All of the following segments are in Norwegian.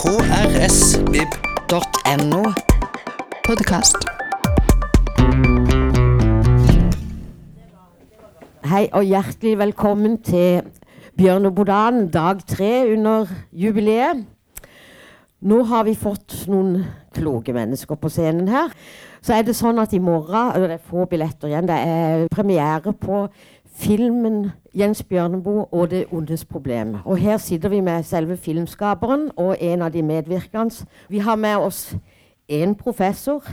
krsvib.no. Podkast. Hei og hjertelig velkommen til Bjørnebodan, dag tre under jubileet. Nå har vi fått noen kloke mennesker på scenen her. Så er det sånn at i morgen og Det er få billetter igjen. Det er premiere på filmen 'Jens Bjørneboe og det ondes problem'. Og Her sitter vi med selve filmskaperen og en av de medvirkende. Vi har med oss en professor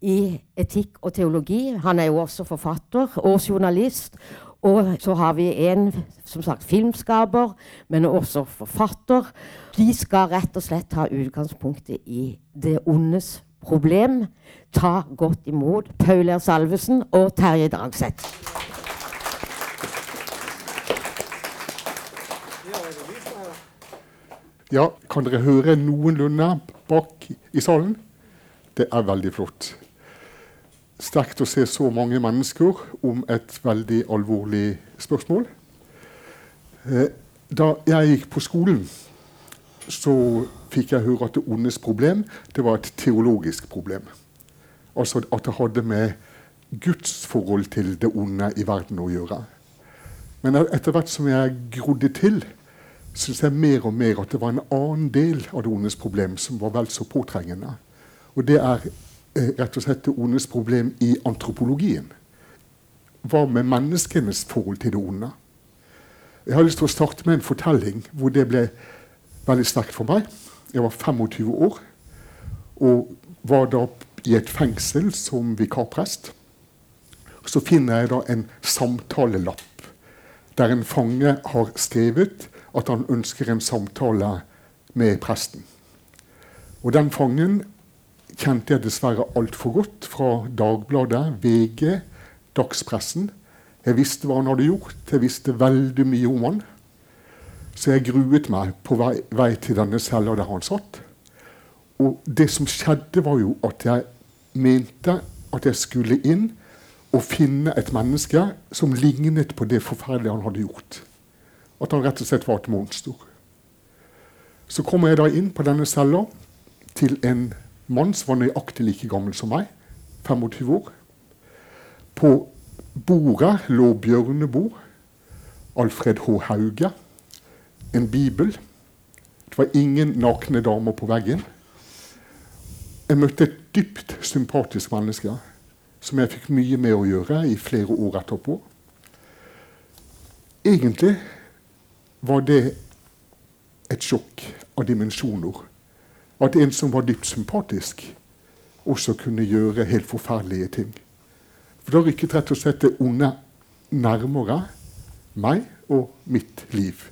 i etikk og teologi. Han er jo også forfatter og journalist. Og så har vi en som sagt filmskaper, men også forfatter. De skal rett og slett ta utgangspunktet i det ondes problem. Ta godt imot Paul R. Salvesen og Terje Dragseth. Ja, kan dere høre noenlunde bak i salen? Det er veldig flott. Sterkt å se så mange mennesker om et veldig alvorlig spørsmål. Eh, da jeg gikk på skolen, så fikk jeg høre at det ondes problem det var et teologisk problem. Altså at det hadde med Guds forhold til det onde i verden å gjøre. Men etter hvert som jeg grodde til, syns jeg mer og mer at det var en annen del av det ondes problem som var vel så påtrengende. Og det er eh, rett og slett det ondes problem i antropologien. Hva med menneskenes forhold til det onde? Jeg har lyst til å starte med en fortelling hvor det ble veldig sterkt for meg. Jeg var 25 år og var da i et fengsel som vikarprest. Så finner jeg da en samtalelapp der en fange har skrevet at han ønsker en samtale med presten. Og den fangen kjente jeg dessverre altfor godt fra Dagbladet, VG, dagspressen. Jeg visste hva han hadde gjort, jeg visste veldig mye om han. Så jeg gruet meg på vei, vei til denne cella der han satt. Og det som skjedde, var jo at jeg mente at jeg skulle inn og finne et menneske som lignet på det forferdelige han hadde gjort. At han rett og slett var et monster. Så kommer jeg da inn på denne cella til en mann som var nøyaktig like gammel som meg, 25 år. På bordet lå bjørnebord, Alfred H. Hauge, en bibel. Det var ingen nakne damer på veggen. Jeg møtte et dypt sympatisk menneske som jeg fikk mye med å gjøre i flere år etterpå. Egentlig var det et sjokk av dimensjoner. At en som var dypt sympatisk, også kunne gjøre helt forferdelige ting. For da rykket rett og slett det onde nærmere meg og mitt liv.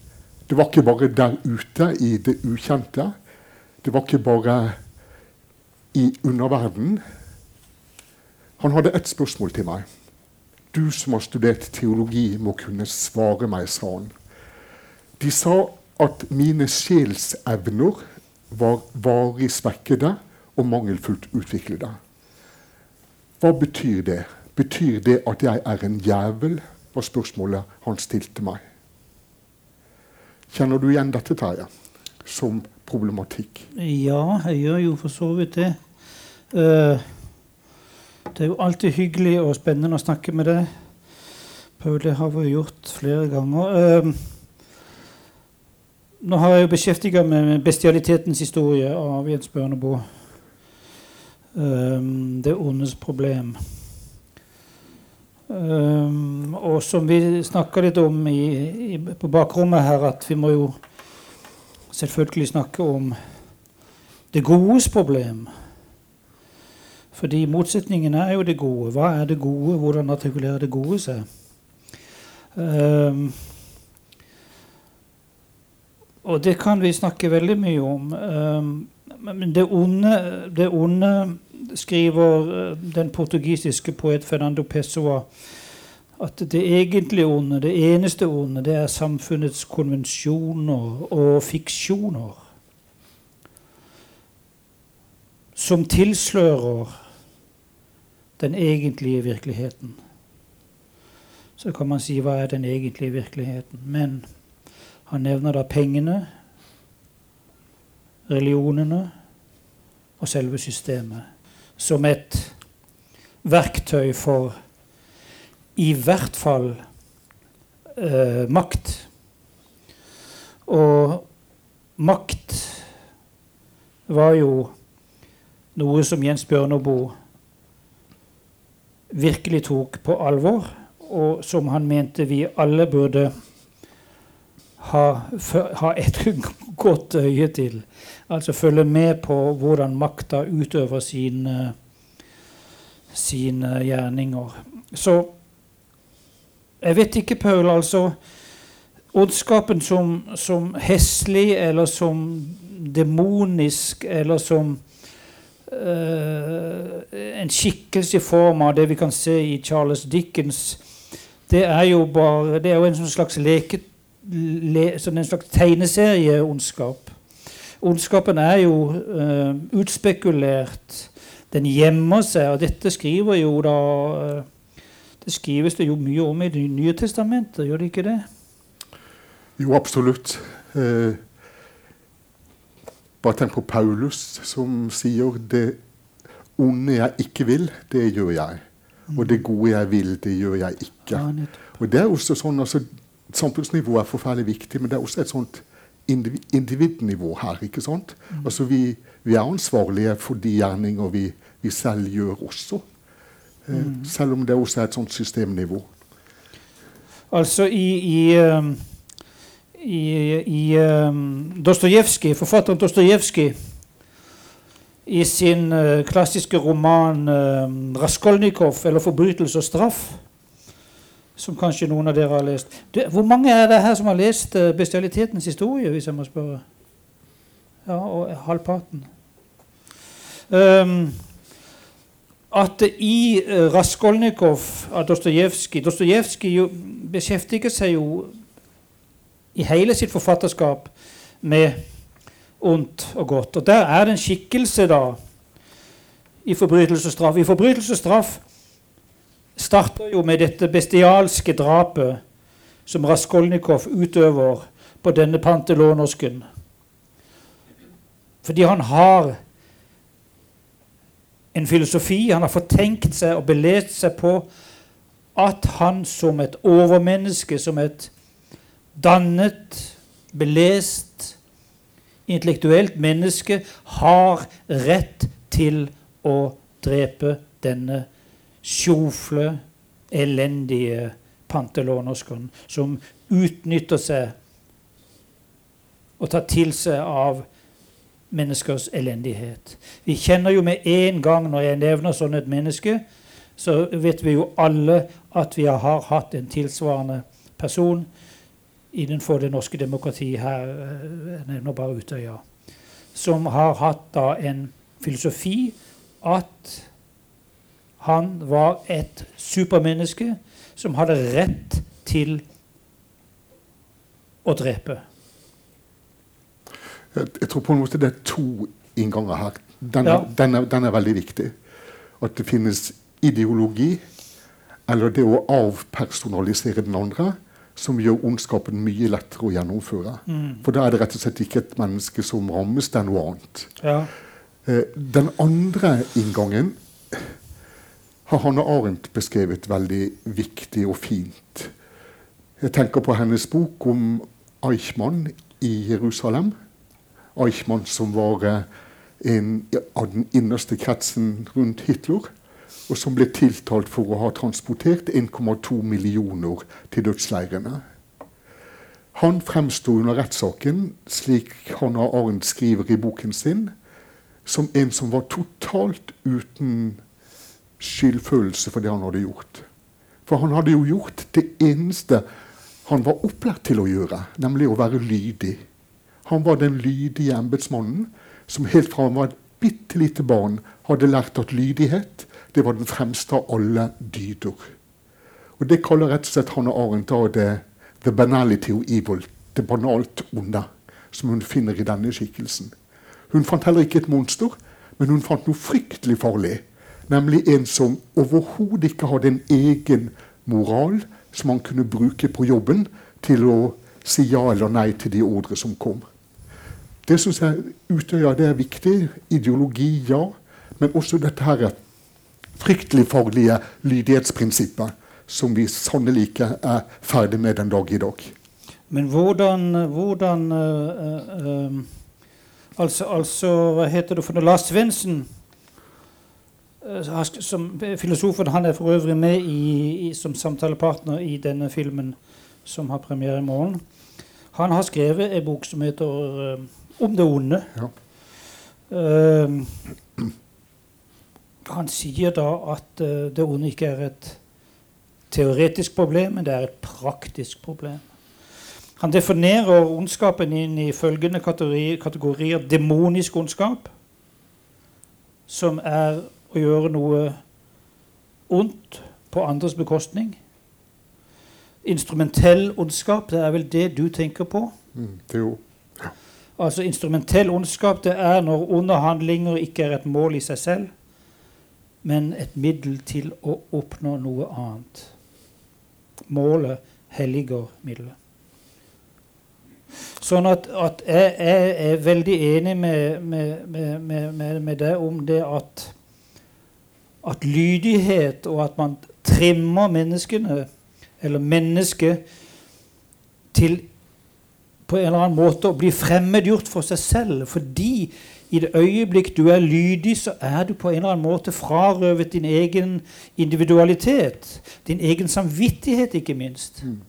Det var ikke bare der ute i det ukjente. Det var ikke bare i underverdenen. Han hadde ett spørsmål til meg. Du som har studert teologi, må kunne svare meg, sa han. De sa at mine sjelsevner var varig svekkede og mangelfullt utviklede. Hva betyr det? Betyr det at jeg er en jævel? var spørsmålet han stilte meg. Kjenner du igjen dette, Terje, som problematikk? Ja, jeg gjør jo for så vidt det. Uh, det er jo alltid hyggelig og spennende å snakke med deg. Paul, det har vi gjort flere ganger. Uh, nå har jeg jo beskjeftiga meg med bestialitetens historie av Jens Bjørneboe. Um, det ondes problem. Um, og som vi snakka litt om i, i, på bakrommet her, at vi må jo selvfølgelig snakke om det godes problem. Fordi motsetningen er jo det gode. Hva er det gode? Hvordan artikulerer det gode seg? Um, og det kan vi snakke veldig mye om. Um, men det onde, det onde skriver uh, den portugisiske poet Fernando Pessoa at det egentlige onde, det eneste onde, det er samfunnets konvensjoner og fiksjoner. Som tilslører den egentlige virkeligheten. Så kan man si hva er den egentlige virkeligheten. Men han nevner da pengene, religionene og selve systemet som et verktøy for i hvert fall eh, makt. Og makt var jo noe som Jens Bjørneboe virkelig tok på alvor, og som han mente vi alle burde ha, ha et godt øye til. Altså følge med på hvordan makta utøver sine, sine gjerninger. Så jeg vet ikke, Paul. altså Ondskapen som, som heslig eller som demonisk eller som uh, en skikkelse i form av det vi kan se i Charles Dickens, det er jo bare det er jo en slags leke, le, sånn en slags tegneserieondskap. Ondskapen er jo uh, utspekulert. Den gjemmer seg, og dette skriver jo da uh, Det skrives det jo mye om i Det nye testamentet, gjør det ikke det? Jo, absolutt. Eh, bare tenk på Paulus, som sier det onde jeg ikke vil, det gjør jeg. Og det gode jeg vil, det gjør jeg ikke. Og det er også sånn, altså, Samfunnsnivået er forferdelig viktig, men det er også et sånt individnivå her. ikke sant? Mm. Altså vi, vi, er ansvarlige for de gjerninger vi, vi selv gjør også. Eh, mm. Selv om det også er et sånt systemnivå. Altså i, i, um, i, i um, Dostojevskij, forfatteren Dostojevskij i sin uh, klassiske roman uh, 'Raskolnikov', eller 'Forbrytelse og straff', som kanskje noen av dere har lest. Du, hvor mange er det her som har lest uh, 'Bestialitetens historie', hvis jeg må spørre? Ja, og halvparten. Um, at i uh, Raskolnikov av Dostojevskij Dostojevskij beskjeftiger seg jo i hele sitt forfatterskap med ondt og godt. Og der er det en skikkelse da i forbrytelse og straff. I forbrytelse og straff starter jo med dette bestialske drapet som Raskolnikov utøver på denne pantelånersken. Fordi han har en filosofi, han har fortenkt seg og belest seg på at han som et overmenneske, som et dannet, belest, intellektuelt menneske, har rett til å drepe denne sjofle, elendige pantelånerskene som utnytter seg og tar til seg av menneskers elendighet. Vi kjenner jo med en gang når jeg nevner sånn et menneske, så vet vi jo alle at vi har hatt en tilsvarende person innenfor det norske demokratiet her. Jeg nevner bare Utøya. Som har hatt da en filosofi at han var et supermenneske som hadde rett til å drepe. Jeg, jeg tror på en måte det er to innganger her. Den, ja. den, er, den, er, veldig viktig. At det finnes ideologi, eller det å avpersonalisere den andre, som gjør ondskapen mye lettere å gjennomføre. Mm. For da er det rett og slett ikke et menneske som rammes, det er noe annet. Ja. Eh, den andre inngangen har Hanne Arendt beskrevet veldig viktig og fint. Jeg tenker på hennes bok om Eichmann i Jerusalem. Eichmann som var en av den innerste kretsen rundt Hitler, og som ble tiltalt for å ha transportert 1,2 millioner til dødsleirene. Han fremsto under rettssaken, slik Hanna Arendt skriver i boken sin, som en som var totalt uten skyldfølelse for det han hadde gjort. For han hadde jo gjort det eneste han var opplært til å gjøre, nemlig å være lydig. Han var den lydige embetsmannen som helt fra han var et bitte lite barn hadde lært at lydighet det var den fremste av alle dyder. Og Det kaller rett og slett Hanne Arendt da det 'the banality of evil', det banalt onde, som hun finner i denne skikkelsen. Hun fant heller ikke et monster, men hun fant noe fryktelig farlig Nemlig en som overhodet ikke hadde en egen moral som han kunne bruke på jobben til å si ja eller nei til de ordre som kom. Det syns jeg Utøya det er viktig. Ideologi, ja. Men også dette her fryktelig farlige lydighetsprinsippet som vi sannelig ikke er ferdig med den dag i dag. Men hvordan, hvordan øh, øh, altså, altså, hva heter det for noe? Lars Svendsen, som filosofen, han er for øvrig med i, i, som samtalepartner i denne filmen som har premiere i morgen. Han har skrevet en bok som heter 'Om det onde'. Ja. han sier da at det onde ikke er et teoretisk problem, men det er et praktisk problem. Han definerer ondskapen inn i følgende kategorier, kategorier demonisk ondskap, som er å gjøre noe ondt på andres bekostning. Instrumentell ondskap, det er vel det du tenker på? Mm, det jo. Ja. Altså Instrumentell ondskap det er når onde handlinger ikke er et mål i seg selv, men et middel til å oppnå noe annet. Målet helliger middelet. Sånn at, at jeg, jeg, er veldig enig med, med, med, med deg om det at, at lydighet og at man trimmer menneskene, eller mennesket, til på en eller annen måte å bli fremmedgjort for seg selv. Fordi i det øyeblikk du er lydig, så er du på en eller annen måte frarøvet din egen individualitet. Din egen samvittighet, ikke minst. Mm.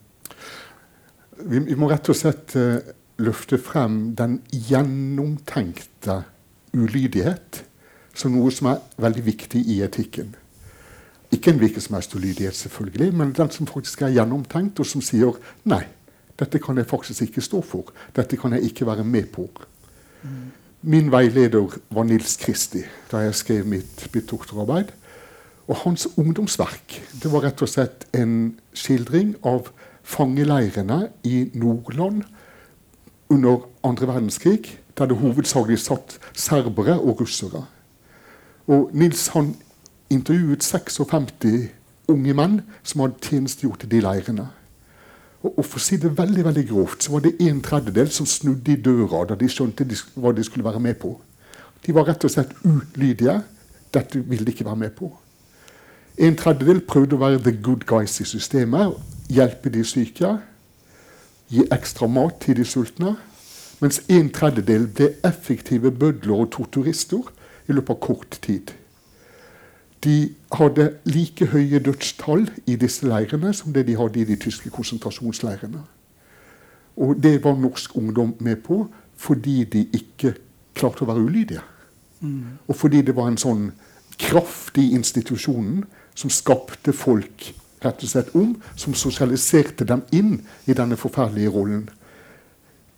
Vi, vi, må rett og slett uh, løfte frem den gjennomtenkte ulydighet som noe som er veldig viktig i etikken. Ikke en hvilken som helst ulydighet, selvfølgelig, men den som faktisk er gjennomtenkt, og som sier nei, dette kan jeg faktisk ikke stå for. Dette kan jeg ikke være med på. Mm. Min veileder var Nils Kristi da jeg skrev mitt, mitt doktorarbeid. Og hans ungdomsverk det var rett og slett en skildring av fangeleirene i Nordland under andre verdenskrig, der det hovedsakelig satt serbere og russere. Og Nils han intervjuet 56 unge menn som hadde tjenestegjort i de leirene. Og, For å si det veldig veldig grovt, så var det en tredjedel som snudde i døra da de skjønte de, hva de skulle være med på. De var rett og slett ulydige. Dette ville de ikke være med på. En tredjedel prøvde å være the good guys i systemet, hjelpe de syke gi ekstra mat til de sultne, mens en tredjedel ble effektive bødler og torturister i løpet av kort tid. De hadde like høye dødstall i disse leirene som det de hadde i de tyske konsentrasjonsleirene. Og det var norsk ungdom med på fordi de ikke klarte å være ulydige. Mm. Og fordi det var en sånn kraft i institusjonen som skapte folk rett og slett om, som sosialiserte dem inn i denne forferdelige rollen.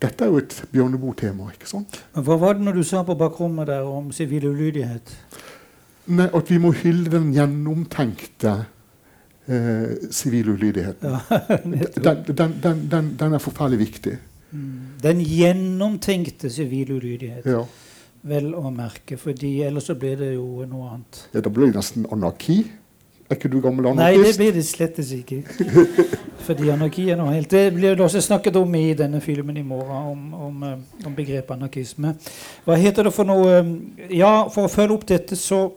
Dette er jo et Bjørneboe-tema. ikke sant? Men Hva var det når du sa på bakrommet der om sivil ulydighet? Nei, At vi må hylle den gjennomtenkte sivil eh, ulydigheten. Ja, den, den, den, den, er forferdelig viktig. Mm. Den gjennomtenkte sivil ulydighet. Ja. Vel å merke, fordi ellers så blir det jo noe annet. Ja, Da blir det nesten anarki. Er ikke du gammel anarkist? Nei, det blir det slett ikke. Fordi anarki er noe helt Det blir det også snakket om i denne filmen i morgen, om, om, eh, om begrepet anarkisme. Hva heter det for noe Ja, for å følge opp dette, så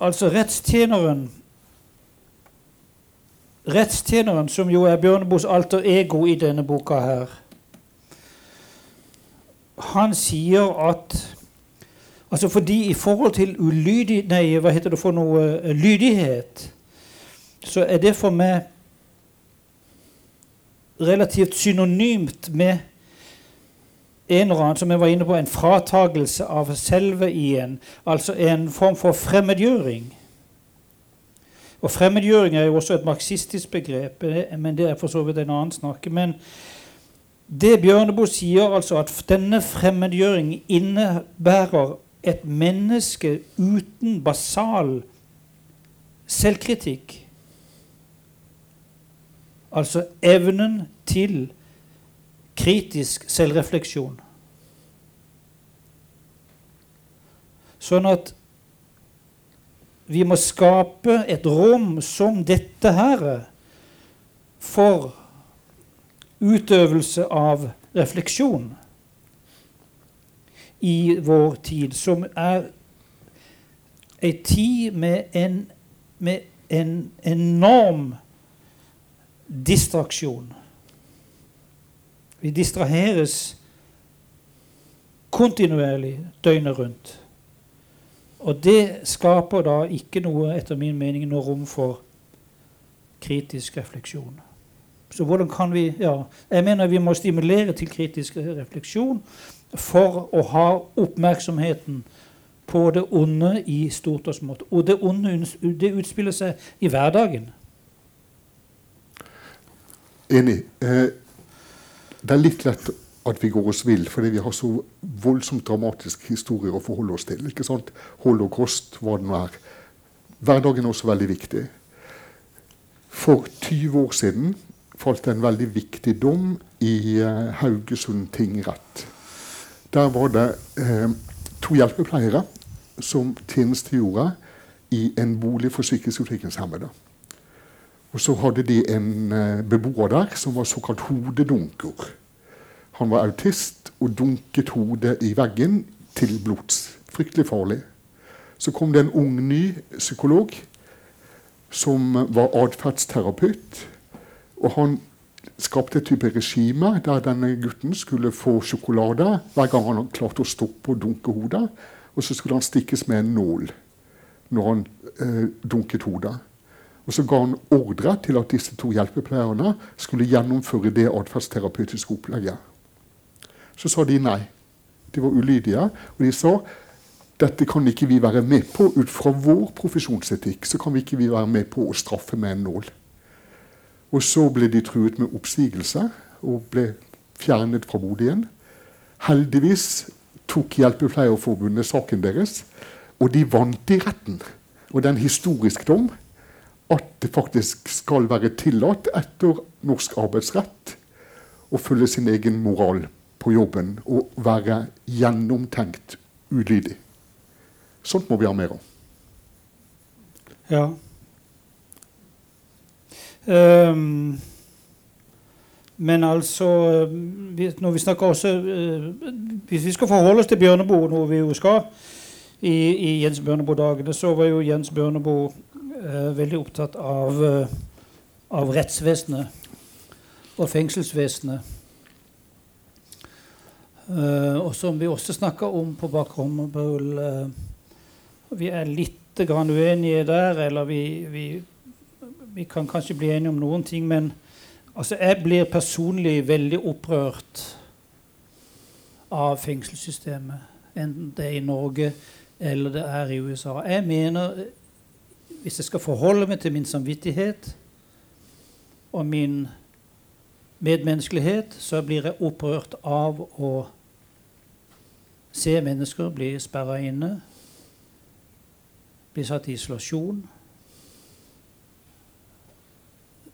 Altså, rettstjeneren Rettstjeneren, som jo er Bjørneboes alter ego i denne boka her, han sier at Altså fordi i forhold til ulydig, nei, hva heter det for noe uh, lydighet, så er det for meg relativt synonymt med en eller annen, som jeg var inne på, en fratagelse av selve i en. Altså en form for fremmedgjøring. Og fremmedgjøring er jo også et marxistisk begrep, eh, men det er for så vidt en annen snakk. Men det Bjørneboe sier, altså at denne fremmedgjøring innebærer et menneske uten basal selvkritikk. Altså evnen til kritisk selvrefleksjon. Sånn at vi må skape et rom som dette her for utøvelse av refleksjon. I vår tid, som er ei tid med en, med en enorm distraksjon. Vi distraheres kontinuerlig døgnet rundt. Og det skaper da ikke noe, etter min mening, noe rom for kritisk refleksjon. Så hvordan kan vi ja, Jeg mener vi må stimulere til kritisk refleksjon for å ha oppmerksomheten på det onde i stort og smått. Og det onde det utspiller seg i hverdagen. Enig. Eh, det er litt lett at vi går oss vill fordi vi har så voldsomt dramatiske historier å forholde oss til. ikke sant? Holocaust, hva det nå er. Hverdagen er også veldig viktig. For 20 år siden falt det en veldig viktig dom i uh, Haugesund tingrett. Der var det eh, to hjelpepleiere som tjenestegjorde i en bolig for psykisk utviklingshemmede. Og så hadde de en eh, beboer der som var såkalt hodedunker. Han var autist og dunket hodet i veggen til blods. Fryktelig farlig. Så kom det en ung, ny psykolog som var atferdsterapeut og han skapte et type regime der denne gutten skulle få sjokolade hver gang han klarte å stoppe og dunke hodet. Og så skulle han stikkes med en nål når han eh, dunket hodet. Og så ga han ordre til at disse to hjelpepleierne skulle gjennomføre det atferdsterapeutiske opplegget. Så sa de nei. De var ulydige. Og de sa dette kan ikke vi være med på. Ut fra vår profesjonsetikk så kan vi ikke være med på å straffe med en nål. Og så ble de truet med oppsigelse og ble fjernet fra Bodøen. Heldigvis tok Hjelpepleierforbundet saken deres, og de vant i retten. Og det er en historisk dom at det faktisk skal være tillatt etter norsk arbeidsrett å følge sin egen moral på jobben og være gjennomtenkt ulydig. Sånt må vi ha mer av. Ja. Um, men altså Når vi snakker også uh, Hvis vi skal forholde oss til Bjørneboe, noe vi jo skal i, i Jens Bjørneboe-dagene, så var jo Jens Bjørneboe uh, veldig opptatt av, uh, av rettsvesenet og fengselsvesenet. og som vi også snakka om på bakrommet, Vi er litt grann uenige der, eller vi, vi vi kan kanskje bli enige om noen ting, men altså, jeg blir personlig veldig opprørt av fengselssystemet. Enten det er i Norge eller det er i USA. Jeg mener, hvis jeg skal forholde meg til min samvittighet og min medmenneskelighet, så blir jeg opprørt av å se mennesker bli sperra inne, bli satt i isolasjon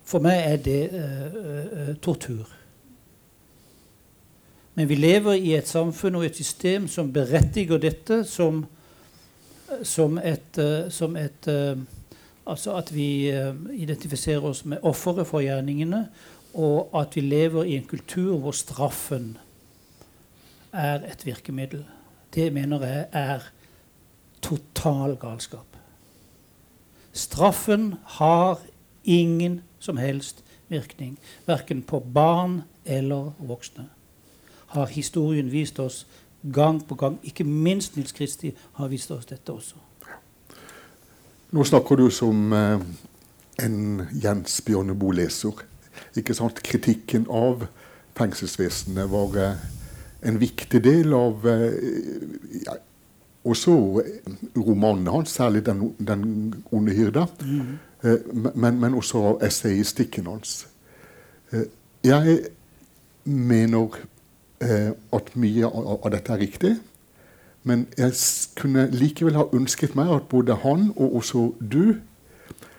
for meg er det uh, uh, tortur. Men vi lever i et samfunn og et system som berettiger dette som, som et, som et Altså at vi identifiserer oss med offeret for gjerningene, og at vi lever i en kultur hvor straffen er et virkemiddel. Det mener jeg er total galskap. Straffen har ingen som helst virkning. Verken på barn eller voksne. Har historien vist oss gang på gang. Ikke minst Nils Kristi har vist oss dette også. Nå snakker du som eh, en Jens Bjørneboe-leser. Ikke sant? Kritikken av fengselsvesenet var eh, en viktig del av eh, ja, også romanene hans, særlig 'Den, den onde hyrde'. Mm. Eh, men, men også av essayistikken hans. Eh, jeg mener eh, at mye av dette er riktig. Men jeg kunne likevel ha ønsket meg at både han og også du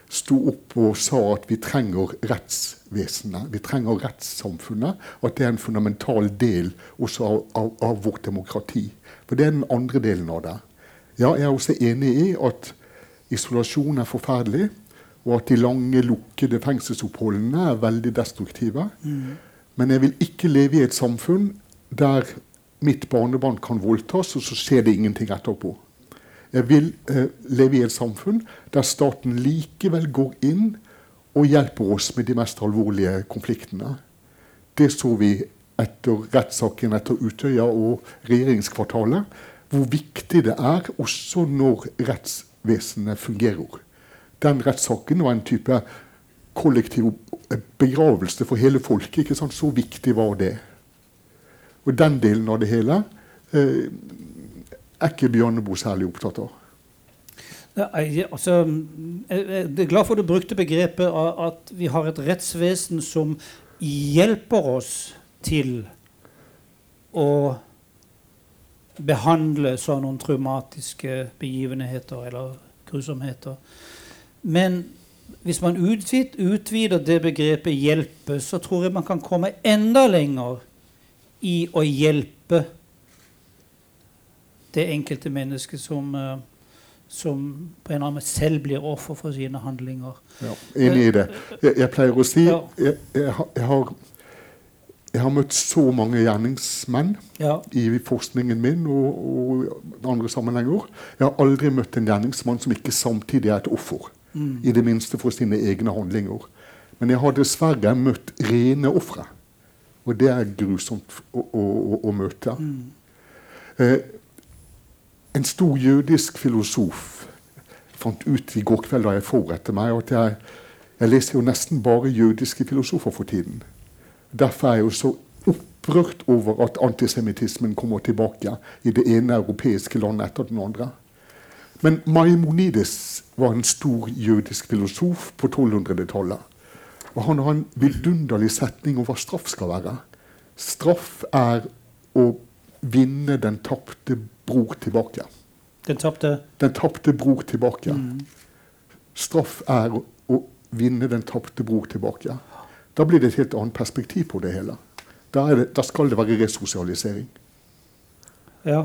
sto opp og sa at vi trenger rettsvesenet, vi trenger rettssamfunnet. At det er en fundamental del også av, av, av, vårt demokrati. For det er den andre delen av det. Ja, jeg er også enig i at isolasjon er forferdelig og at de lange, lukkede fengselsoppholdene er veldig destruktive. Mm. Men jeg vil ikke leve i et samfunn der mitt barnebarn kan voldtas, og så skjer det ingenting etterpå. Jeg vil eh, leve i et samfunn der staten likevel går inn og hjelper oss med de mest alvorlige konfliktene. Det så vi etter rettssaken etter Utøya og regjeringskvartalet. Hvor viktig det er også når rettsvesenet fungerer. Den rettssaken var en type kollektiv begravelse for hele folket. ikke sant? Så viktig var det. Og den delen av det hele eh, er ikke Bjørneboe særlig opptatt av. Nei, altså, jeg er glad for du brukte begrepet at vi har et rettsvesen som hjelper oss til å behandle sånne traumatiske begivenheter eller grusomheter. Men hvis man utvider det begrepet 'hjelpe', så tror jeg man kan komme enda lenger i å hjelpe det enkelte mennesket som, uh, som på en eller annen måte selv blir offer for sine handlinger. Ja, Enig i det. Jeg, jeg pleier å si ja. jeg, jeg, jeg, har, jeg, har, møtt så mange gjerningsmenn ja. i forskningen min og, og andre sammenhenger. Jeg har aldri møtt en gjerningsmann som ikke samtidig er et offer. I det minste for sine egne handlinger. Men jeg har dessverre møtt rene ofre. Og det er grusomt å, å, å møte. Mm. Eh, en stor jødisk filosof fant ut i går kveld da jeg forberedte meg, at jeg, jeg, leser jo nesten bare jødiske filosofer for tiden. Derfor er jeg jo så opprørt over at antisemittismen kommer tilbake i det ene europeiske landet etter den andre. Men Maimonides var en stor jødisk filosof på 1200-tallet. Og han har en vidunderlig setning om hva straff skal være. Straff er å vinne den tapte bror tilbake. Den tapte Den tapte bror tilbake. Mm. Straff er å, vinne den tapte bror tilbake. Da blir det et helt annet perspektiv på det hele. Da, det, da skal det være resosialisering. Ja.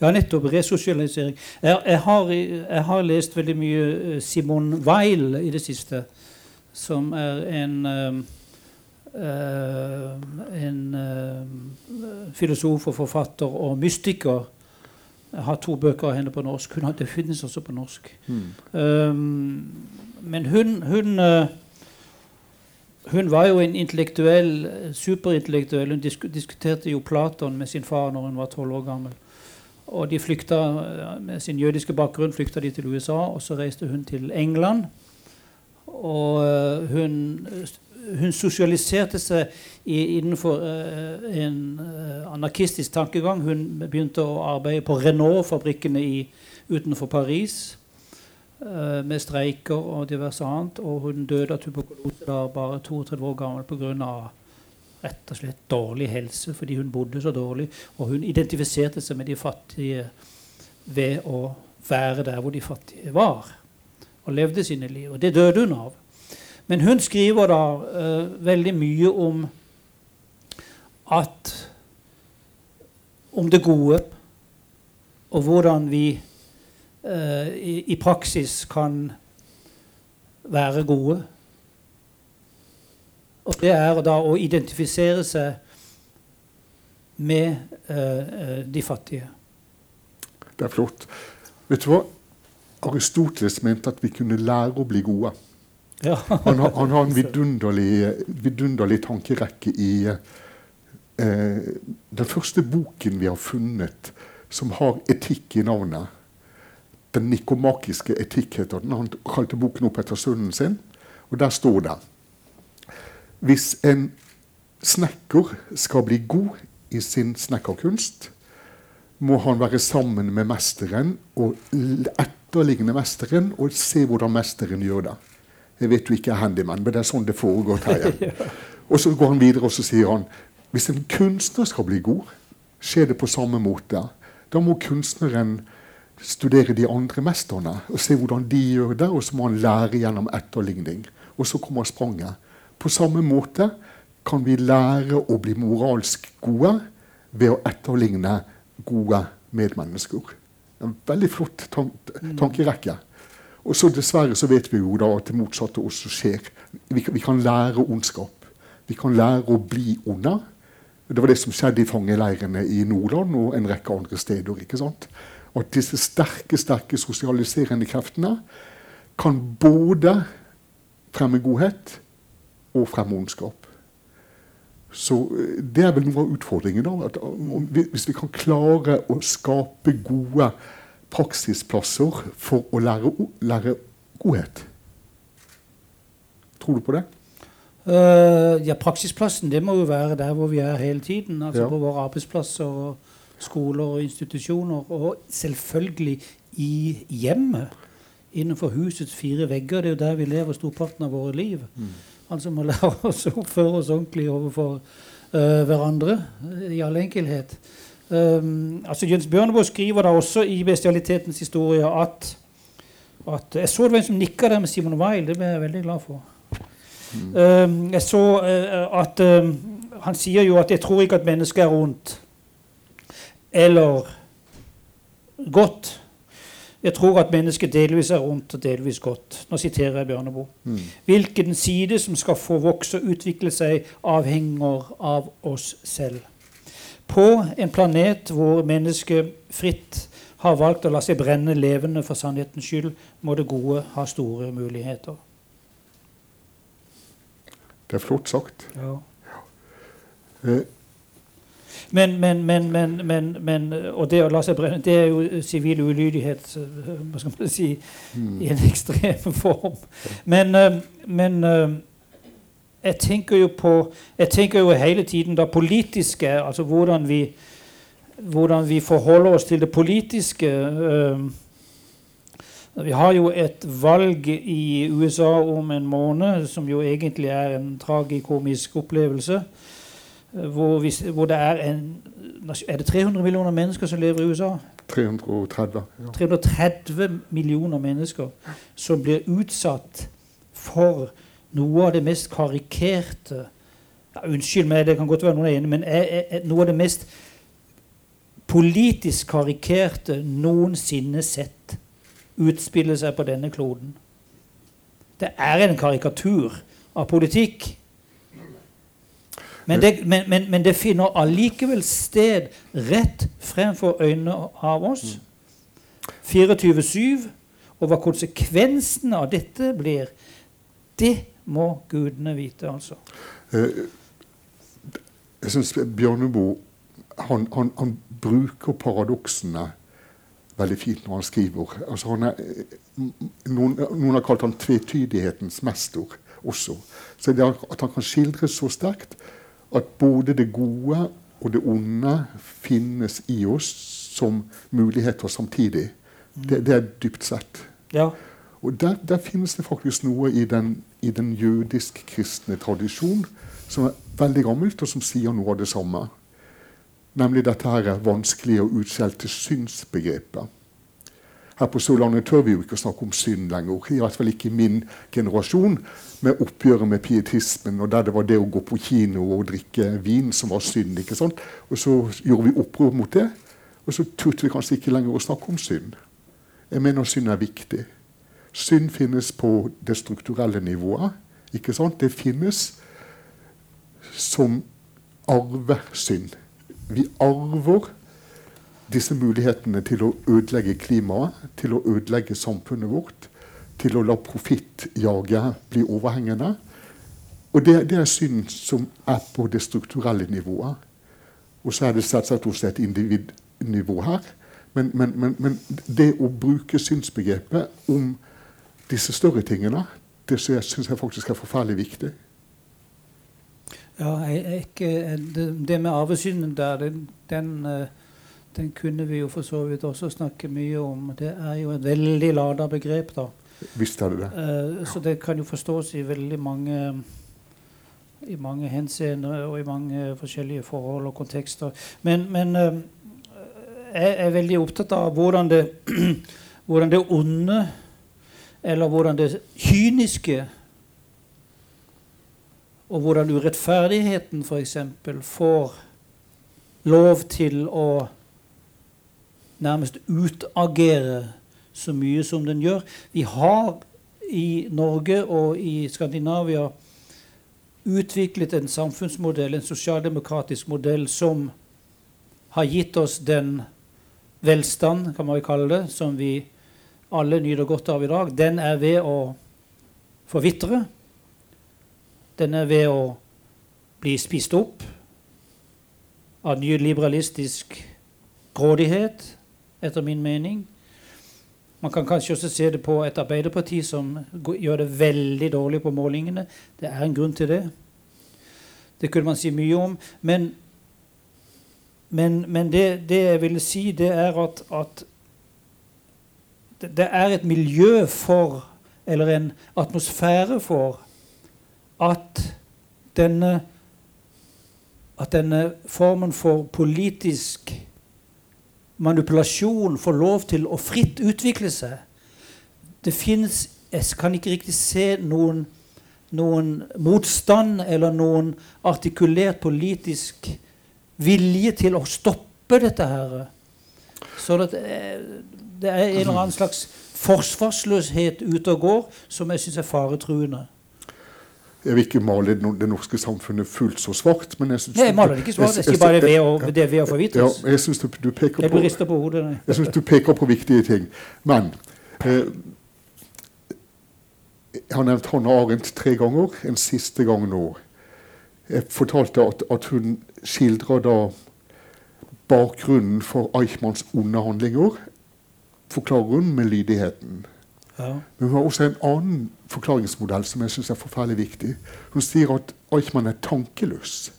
Ja, nettopp. Resosialisering. Jeg, jeg, har, jeg, har, lest veldig mye eh, Simon Weil i det siste, som er en uh, en uh, filosof og forfatter og mystiker. Jeg har to bøker av henne på norsk. Hun har, det finnes også på norsk. Mm. Um, men hun, hun uh, hun var jo en intellektuell, superintellektuell. Hun disk diskuterte jo Platon med sin far når hun var tolv år gammel. Og de flykta, Med sin jødiske bakgrunn flykta de til USA, og så reiste hun til England. Og eh, hun, hun sosialiserte seg i, innenfor uh, en anarkistisk tankegang. Hun begynte å arbeide på Renault-fabrikkene utenfor Paris uh, med streiker og diverse annet. Og hun døde av tuberkulose da bare 32 år gammel pga rett og slett dårlig helse fordi hun bodde så dårlig. Og hun identifiserte seg med de fattige ved å være der hvor de fattige var. Og levde sine liv. Og det døde hun av. Men hun skriver da uh, veldig mye om at Om det gode, og hvordan vi uh, i, i praksis kan være gode og det er da å identifisere seg med uh, de fattige. Det er flott. Vet du hva? Aristoteles mente at vi kunne lære å bli gode. Ja. han, har, han, har, en vidunderlig, vidunderlig tankerekke i eh, den første boken vi har funnet som har etikk i navnet. Den nikomakiske etikk heter den. Han kalte boken opp etter sønnen sin. Og der står det hvis en snekker skal bli god i sin snekkerkunst, må han være sammen med mesteren og etterligne mesteren og se hvordan mesteren gjør det. Jeg vet du ikke er handyman, men det er sånn det foregår her. Og så går han videre og så sier han hvis en kunstner skal bli god, skjer det på samme måte. Da må kunstneren studere de andre mesterne og se hvordan de gjør det, og så må han lære gjennom etterligning. Og så kommer spranget. På samme måte kan vi lære å bli moralsk gode ved å etterligne gode medmennesker. En veldig flott tan tankerekke. Og så Dessverre så vet vi jo da at det motsatte også skjer. Vi, vi kan lære ondskap. Vi kan lære å bli onde. Det var det som skjedde i fangeleirene i Nordland og en rekke andre steder. ikke sant? At disse sterke sterke sosialiserende kreftene kan både fremme godhet og fremme ondskap. Så eh, det er vel noe av utfordringen. da, at Hvis vi kan klare å skape gode praksisplasser for å lære, lære godhet. Tror du på det? Uh, ja, Praksisplassen det må jo være der hvor vi er hele tiden. altså Ja. På våre arbeidsplasser, og skoler og institusjoner. Og selvfølgelig i hjemmet. Innenfor husets fire vegger. Det er jo der vi lever storparten av våre liv. Altså må lære oss å oppføre oss ordentlig overfor uh, hverandre uh, i all enkelhet. Um, altså Jens Bjørneboe skriver da også i 'Bestialitetens historie' at, at Jeg så det var en som nikka der med Simon Weil. Det ble jeg veldig glad for. Um, jeg så uh, at um, Han sier jo at 'jeg tror ikke at mennesket er ondt'. Eller godt. Jeg tror at mennesket delvis er ondt og delvis godt. Nå siterer jeg Bjørneboe. Hvilken side som skal få vokse og utvikle seg, avhenger av oss selv. På en planet hvor mennesket fritt har valgt å la seg brenne levende for sannhetens skyld, må det gode ha store muligheter. Det er flott sagt. Ja. Eh, Men, men, men, men, men, men Og det å la seg brenne, det er jo sivil ulydighet hva skal man si, i en ekstrem form. Men, men jeg tenker jo på Jeg tenker jo hele tiden da politiske, altså hvordan vi hvordan vi forholder oss til det politiske. vi har jo et valg i USA om en måned, som jo egentlig er en tragikomisk opplevelse. Hvor, vi, hvor det er en Er det 300 millioner mennesker som lever i USA? 330. Ja. 330 millioner mennesker som blir utsatt for noe av det mest karikerte ja, Unnskyld meg, det kan godt være noen er enig, men er, er, er noe av det mest politisk karikerte noensinne sett utspille seg på denne kloden. Det er en karikatur av politikk. Men det, men, men, men det finner allikevel sted rett fremfor øynene av oss. 24-7. Og hva konsekvensene av dette blir, det må gudene vite, altså. Eh, jeg syns Bjørneboe han, han, han bruker paradoksene veldig fint når han skriver. Altså han er, eh, noen, noen har kalt han tvetydighetens mester også. Så det at han kan skildre så sterkt at både det gode og det onde finnes i oss som muligheter samtidig. Det, det er dypt sett. Ja. Og der, der finnes det faktisk noe i den, i den jødisk-kristne tradisjonen som er veldig gammelt, og som sier noe av det samme. Nemlig dette her er vanskelig å utskjelte synsbegrepet. Her på Sørlandet tør vi jo ikke snakke om synd lenger. I hvert fall ikke i min generasjon, med oppgjøret med pietismen, og der det var det å gå på kino og drikke vin som var synd. ikke sant? Og så gjorde vi opprør mot det, og så turte vi kanskje ikke lenger å snakke om synd. Jeg mener synd er viktig. Synd finnes på det strukturelle nivået. ikke sant? Det finnes som arvesynd. Vi arver disse mulighetene til å ødelegge klimaet, til å ødelegge samfunnet vårt, til å la profittjaget bli overhengende. Og det, det er synd som er på det strukturelle nivået. Og så er det selvsagt også et individnivå her. Men, men, men, men det å bruke synsbegrepet om disse større tingene, det syns jeg faktisk er forferdelig viktig. Ja, jeg, jeg, det, det med arvesynden der, den, den, eh, den kunne vi jo for så vidt også snakke mye om. Det er jo et veldig lada begrep, da. Visst er det det. Uh, Så det kan jo forstås i veldig mange i mange henseender og i mange forskjellige forhold og kontekster. Men, men uh, jeg er veldig opptatt av hvordan det, hvordan det onde, eller hvordan det kyniske og hvordan urettferdigheten f.eks. får lov til å nærmest utagere så mye som den gjør. Vi har i Norge og i Skandinavia utviklet en samfunnsmodell, en sosialdemokratisk modell, som har gitt oss den velstand, kan man vel kalle det, som vi alle nyter godt av i dag, den er ved å forvitre. Den er ved å bli spist opp av nyliberalistisk grådighet, etter min mening. Man kan kanskje også se det på et Arbeiderparti som gjør det veldig dårlig på målingene. Det er en grunn til det. Det kunne man si mye om. Men, men, men det, det, jeg ville si, det er at, at det er et miljø for, eller en atmosfære for, at denne, at denne formen for politisk manipulasjon får lov til å fritt utvikle seg. Det fins Jeg kan ikke riktig se noen, noen motstand eller noen artikulert politisk vilje til å stoppe dette her. Så det, det er en eller annen slags forsvarsløshet ute og går som jeg syns er faretruende. Jeg vil ikke male det norske samfunnet fullt så svart. men Jeg synes nei, jeg maler det ikke svart. Jeg sier bare det det ved å forvitres. Ja, jeg synes du, du peker på, jeg på hodet. Nei. Jeg syns du peker på viktige ting. Men eh, Jeg har nevnt Hanne Arendt tre ganger. En siste gang nå. Jeg fortalte at, at hun skildrer da bakgrunnen for Eichmanns onde handlinger. Forklarer hun med lydigheten. Ja. Men hun har også en annen forklaringsmodell som jeg synes er forferdelig viktig. Hun sier at Eichmann er tankeløs.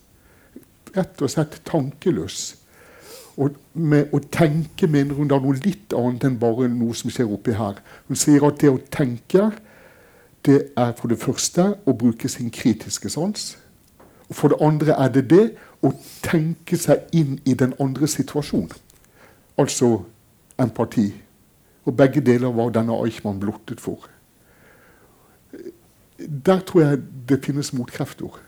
Rett og slett tankeløs. Og med å tenke mener hun da noe litt annet enn bare noe som skjer oppi her. Hun sier at det å tenke, det er for det første å bruke sin kritiske sans. Og for det andre er det det å tenke seg inn i den andre situasjonen. Altså empati. Og begge deler var denne Eichmann blottet for. Der tror jeg det finnes motkrefter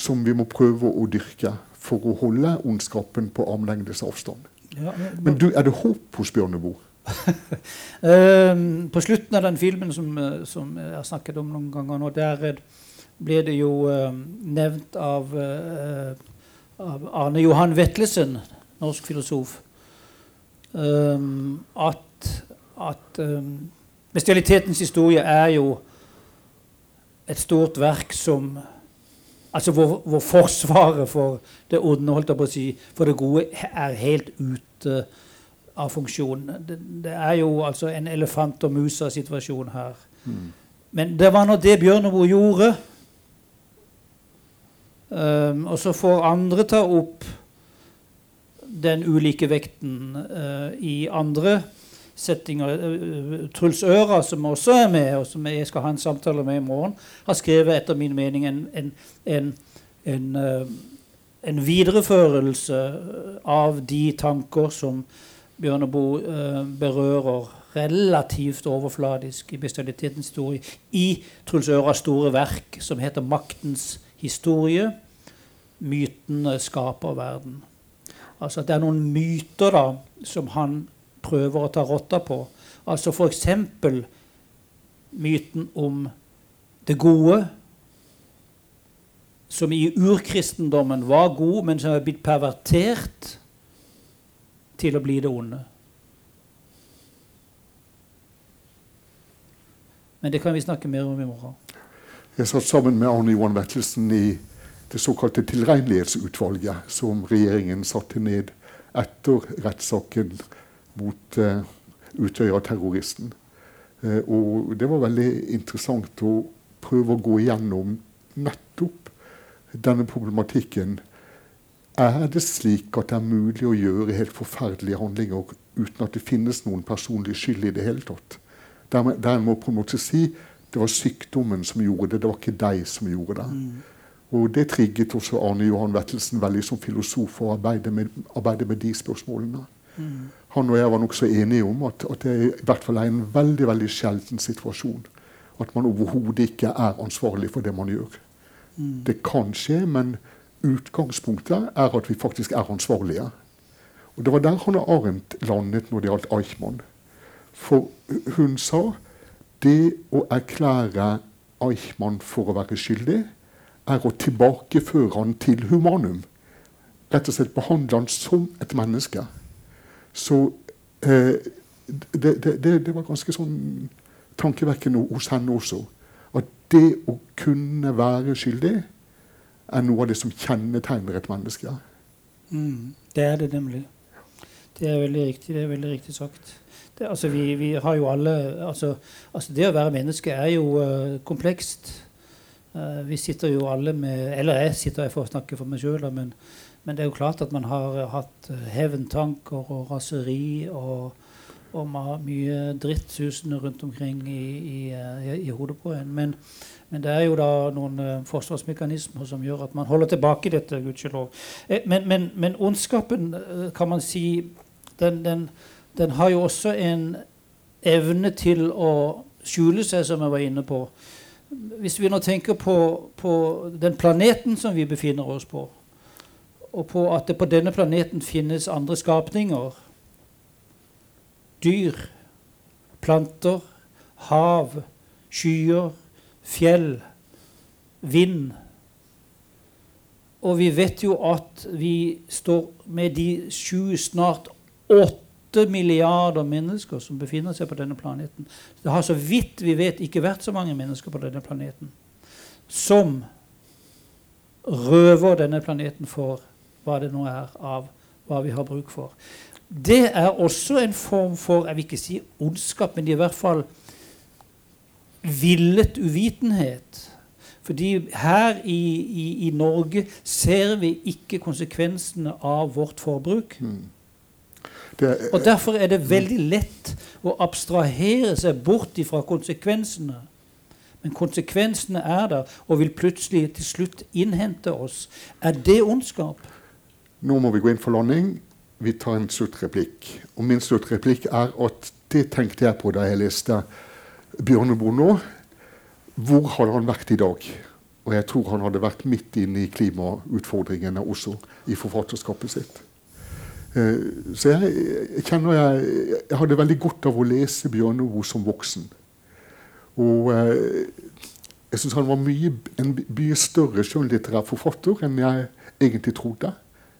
som vi må prøve å dyrke for å holde ondskapen på armlengdes avstand. Ja, men, men du, er det håp hos Bjørneboe? uh, på slutten av den filmen som, som, jeg har snakket om noen ganger nå, der blir det jo uh, nevnt av, uh, av, Arne Johan Vetlesen, norsk filosof, at at um, Bestialitetens historie er jo et stort verk som Altså hvor, hvor forsvaret for det onde, holdt jeg på å si, for det gode, er helt ute av funksjon. Det, det er jo altså en elefant og musa-situasjon her. Mm. Men det var nå det Bjørneboe gjorde. Um, og så får andre ta opp den ulike vekten uh, i andre settinger. Eh, Truls Øra, som også er med, og som jeg skal ha en samtale med i morgen, har skrevet etter min mening en, en, en, en, eh, en videreførelse av de tanker som Bjørneboe berører relativt overfladisk i bestialitetens historie i Truls Øras store verk som heter 'Maktens historie'. Mytene skaper verden. Altså at det er noen myter da, som han prøver å ta rotta på. Altså f.eks. myten om det gode, som i urkristendommen var god, men som er blitt pervertert til å bli det onde. Men det kan vi snakke mer om i morgen. Jeg satt sammen med Arne Johan Vettelsen i det såkalte tilregnelighetsutvalget som regjeringen satte ned etter rettssaken mot uh, Utøya-terroristen. Uh, og det var veldig interessant å prøve å gå igjennom nettopp denne problematikken. Er det slik at det er mulig å gjøre helt forferdelige handlinger uten at det finnes noen personlig skyld i det hele tatt? Der, der må på en måte si det var sykdommen som gjorde det, det var ikke deg som gjorde det. Mm. Og det trigget også Arne Johan Vettelsen veldig som filosof å arbeide med, arbeide med de spørsmålene. Mm han og jeg var nokså enige om at, at, det i hvert fall er en veldig veldig sjelden situasjon. At man overhodet ikke er ansvarlig for det man gjør. Mm. Det kan skje, men utgangspunktet er at vi faktisk er ansvarlige. Og Det var der Hanne Arendt landet når det gjaldt Eichmann. For hun sa det å erklære Eichmann for å være skyldig er å tilbakeføre han til humanum. Rett og slett behandle han som et menneske. Så eh, det, det, det, var ganske sånn tankevekkende hos henne også. At det å kunne være skyldig er noe av det som kjennetegner et menneske. Mm, det er det nemlig. Det er veldig riktig, det er veldig riktig sagt. Det, altså, vi, vi, har jo alle altså, altså, Det å være menneske er jo uh, komplekst. Uh, vi sitter jo alle med Eller jeg sitter for å snakke for meg sjøl, men, det er jo klart at man har hatt uh, hevntanker og raseri og, og mye dritt susende rundt omkring i, i, i, i hodet på en. Men, men, det er jo da noen forsvarsmekanismer som gjør at man holder tilbake dette, gudskjelov. Eh, men, men, men ondskapen, kan man si den, den, den, har jo også en evne til å skjule seg, som jeg var inne på. Hvis vi nå tenker på, på den planeten som vi befinner oss på, og på at det på denne planeten finnes andre skapninger Dyr, planter, hav, skyer, fjell, vind. Og vi vet jo at vi står med de sju, snart åtte milliarder mennesker som befinner seg på denne planeten. Det har så vidt vi vet ikke vært så mange mennesker på denne planeten som røver denne planeten for hva det nå er av hva vi har bruk for. Det er også en form for jeg vil ikke si ondskap, men i hvert fall villet uvitenhet. Fordi her i, i, i Norge ser vi ikke konsekvensene av vårt forbruk. Mm. Det, og Derfor er det veldig lett å abstrahere seg bort fra konsekvensene. Men konsekvensene er der og vil plutselig til slutt innhente oss. Er det ondskap? Nå må vi gå inn for landing. Vi tar en sluttreplikk. Og min sluttreplikk er at det tenkte jeg på da jeg leste Bjørneboe nå. Hvor hadde han vært i dag? Og jeg tror han hadde vært midt inne i klimautfordringene også i forfatterskapet sitt. Eh, så jeg, kjenner jeg, jeg, hadde veldig godt av å lese Bjørneboe som voksen. Og eh, jeg syns han var mye, en mye større skjønnlitterær forfatter enn jeg egentlig trodde.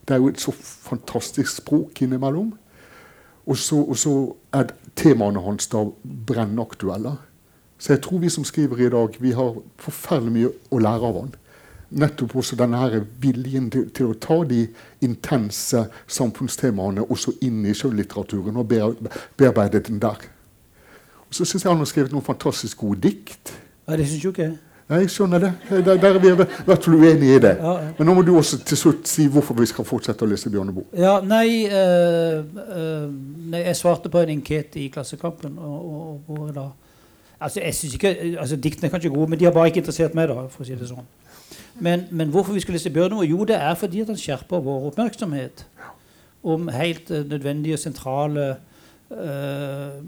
Det er jo et så fantastisk språk innimellom. Og så, er temaene hans da brennaktuelle. Så jeg tror vi som skriver i dag, vi har forferdelig mye å lære av han nettopp også denne viljen til, til, å ta de intense samfunnstemaene også inn i sjøllitteraturen og bearbeide den der. Og så syns jeg han har skrevet noen fantastisk gode dikt. Ja, det synes jo ikke jeg. Ja, jeg skjønner det. Der, der er vi hvert fall uenige i det. Ja, ja. Men nå må du også til slutt si hvorfor vi skal fortsette å lese Bjørneboe. Ja, nei, øh, øh, nei, jeg svarte på en enkete i Klassekampen. og, og da, altså, jeg synes ikke, altså, Diktene er kanskje gode, men de har bare ikke interessert meg. da, for å si det sånn. Men, men, hvorfor vi skal lese Bjørneboe? Jo, det er fordi at han skjerper vår oppmerksomhet om helt uh, nødvendige, sentrale øh,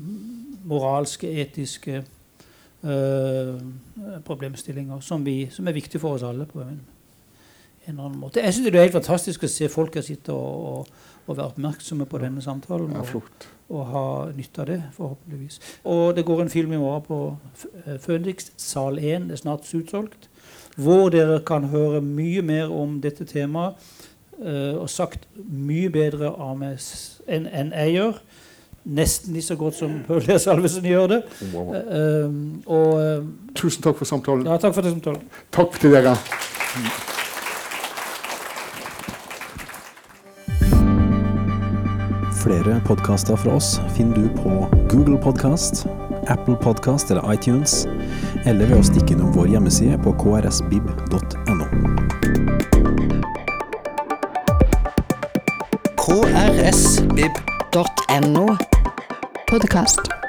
moralske, etiske problemstillinger som, vi, som, er viktige for oss alle på en, en eller annen måte. Jeg synes det er helt fantastisk å se folk her sitte og, og, og, være oppmerksomme på denne samtalen. Og, og ha nytte av det, forhåpentligvis. Og det går en film i morgen på Phoenix, sal 1. Det er snart utsolgt hvor dere kan høre mye mer om dette temaet, uh, og sagt mye bedre av meg enn en jeg gjør. Nesten like så godt som Paul Salvesen gjør det. Wow. Uh, og, uh, Tusen takk for samtalen. Ja, takk for samtalen. Takk til dere. Flere podkaster fra oss finner du på Google Podkast, Apple Podkast eller iTunes eller ved å stikke innom vår hjemmeside på krsbib.no. krsbib.no Podkast.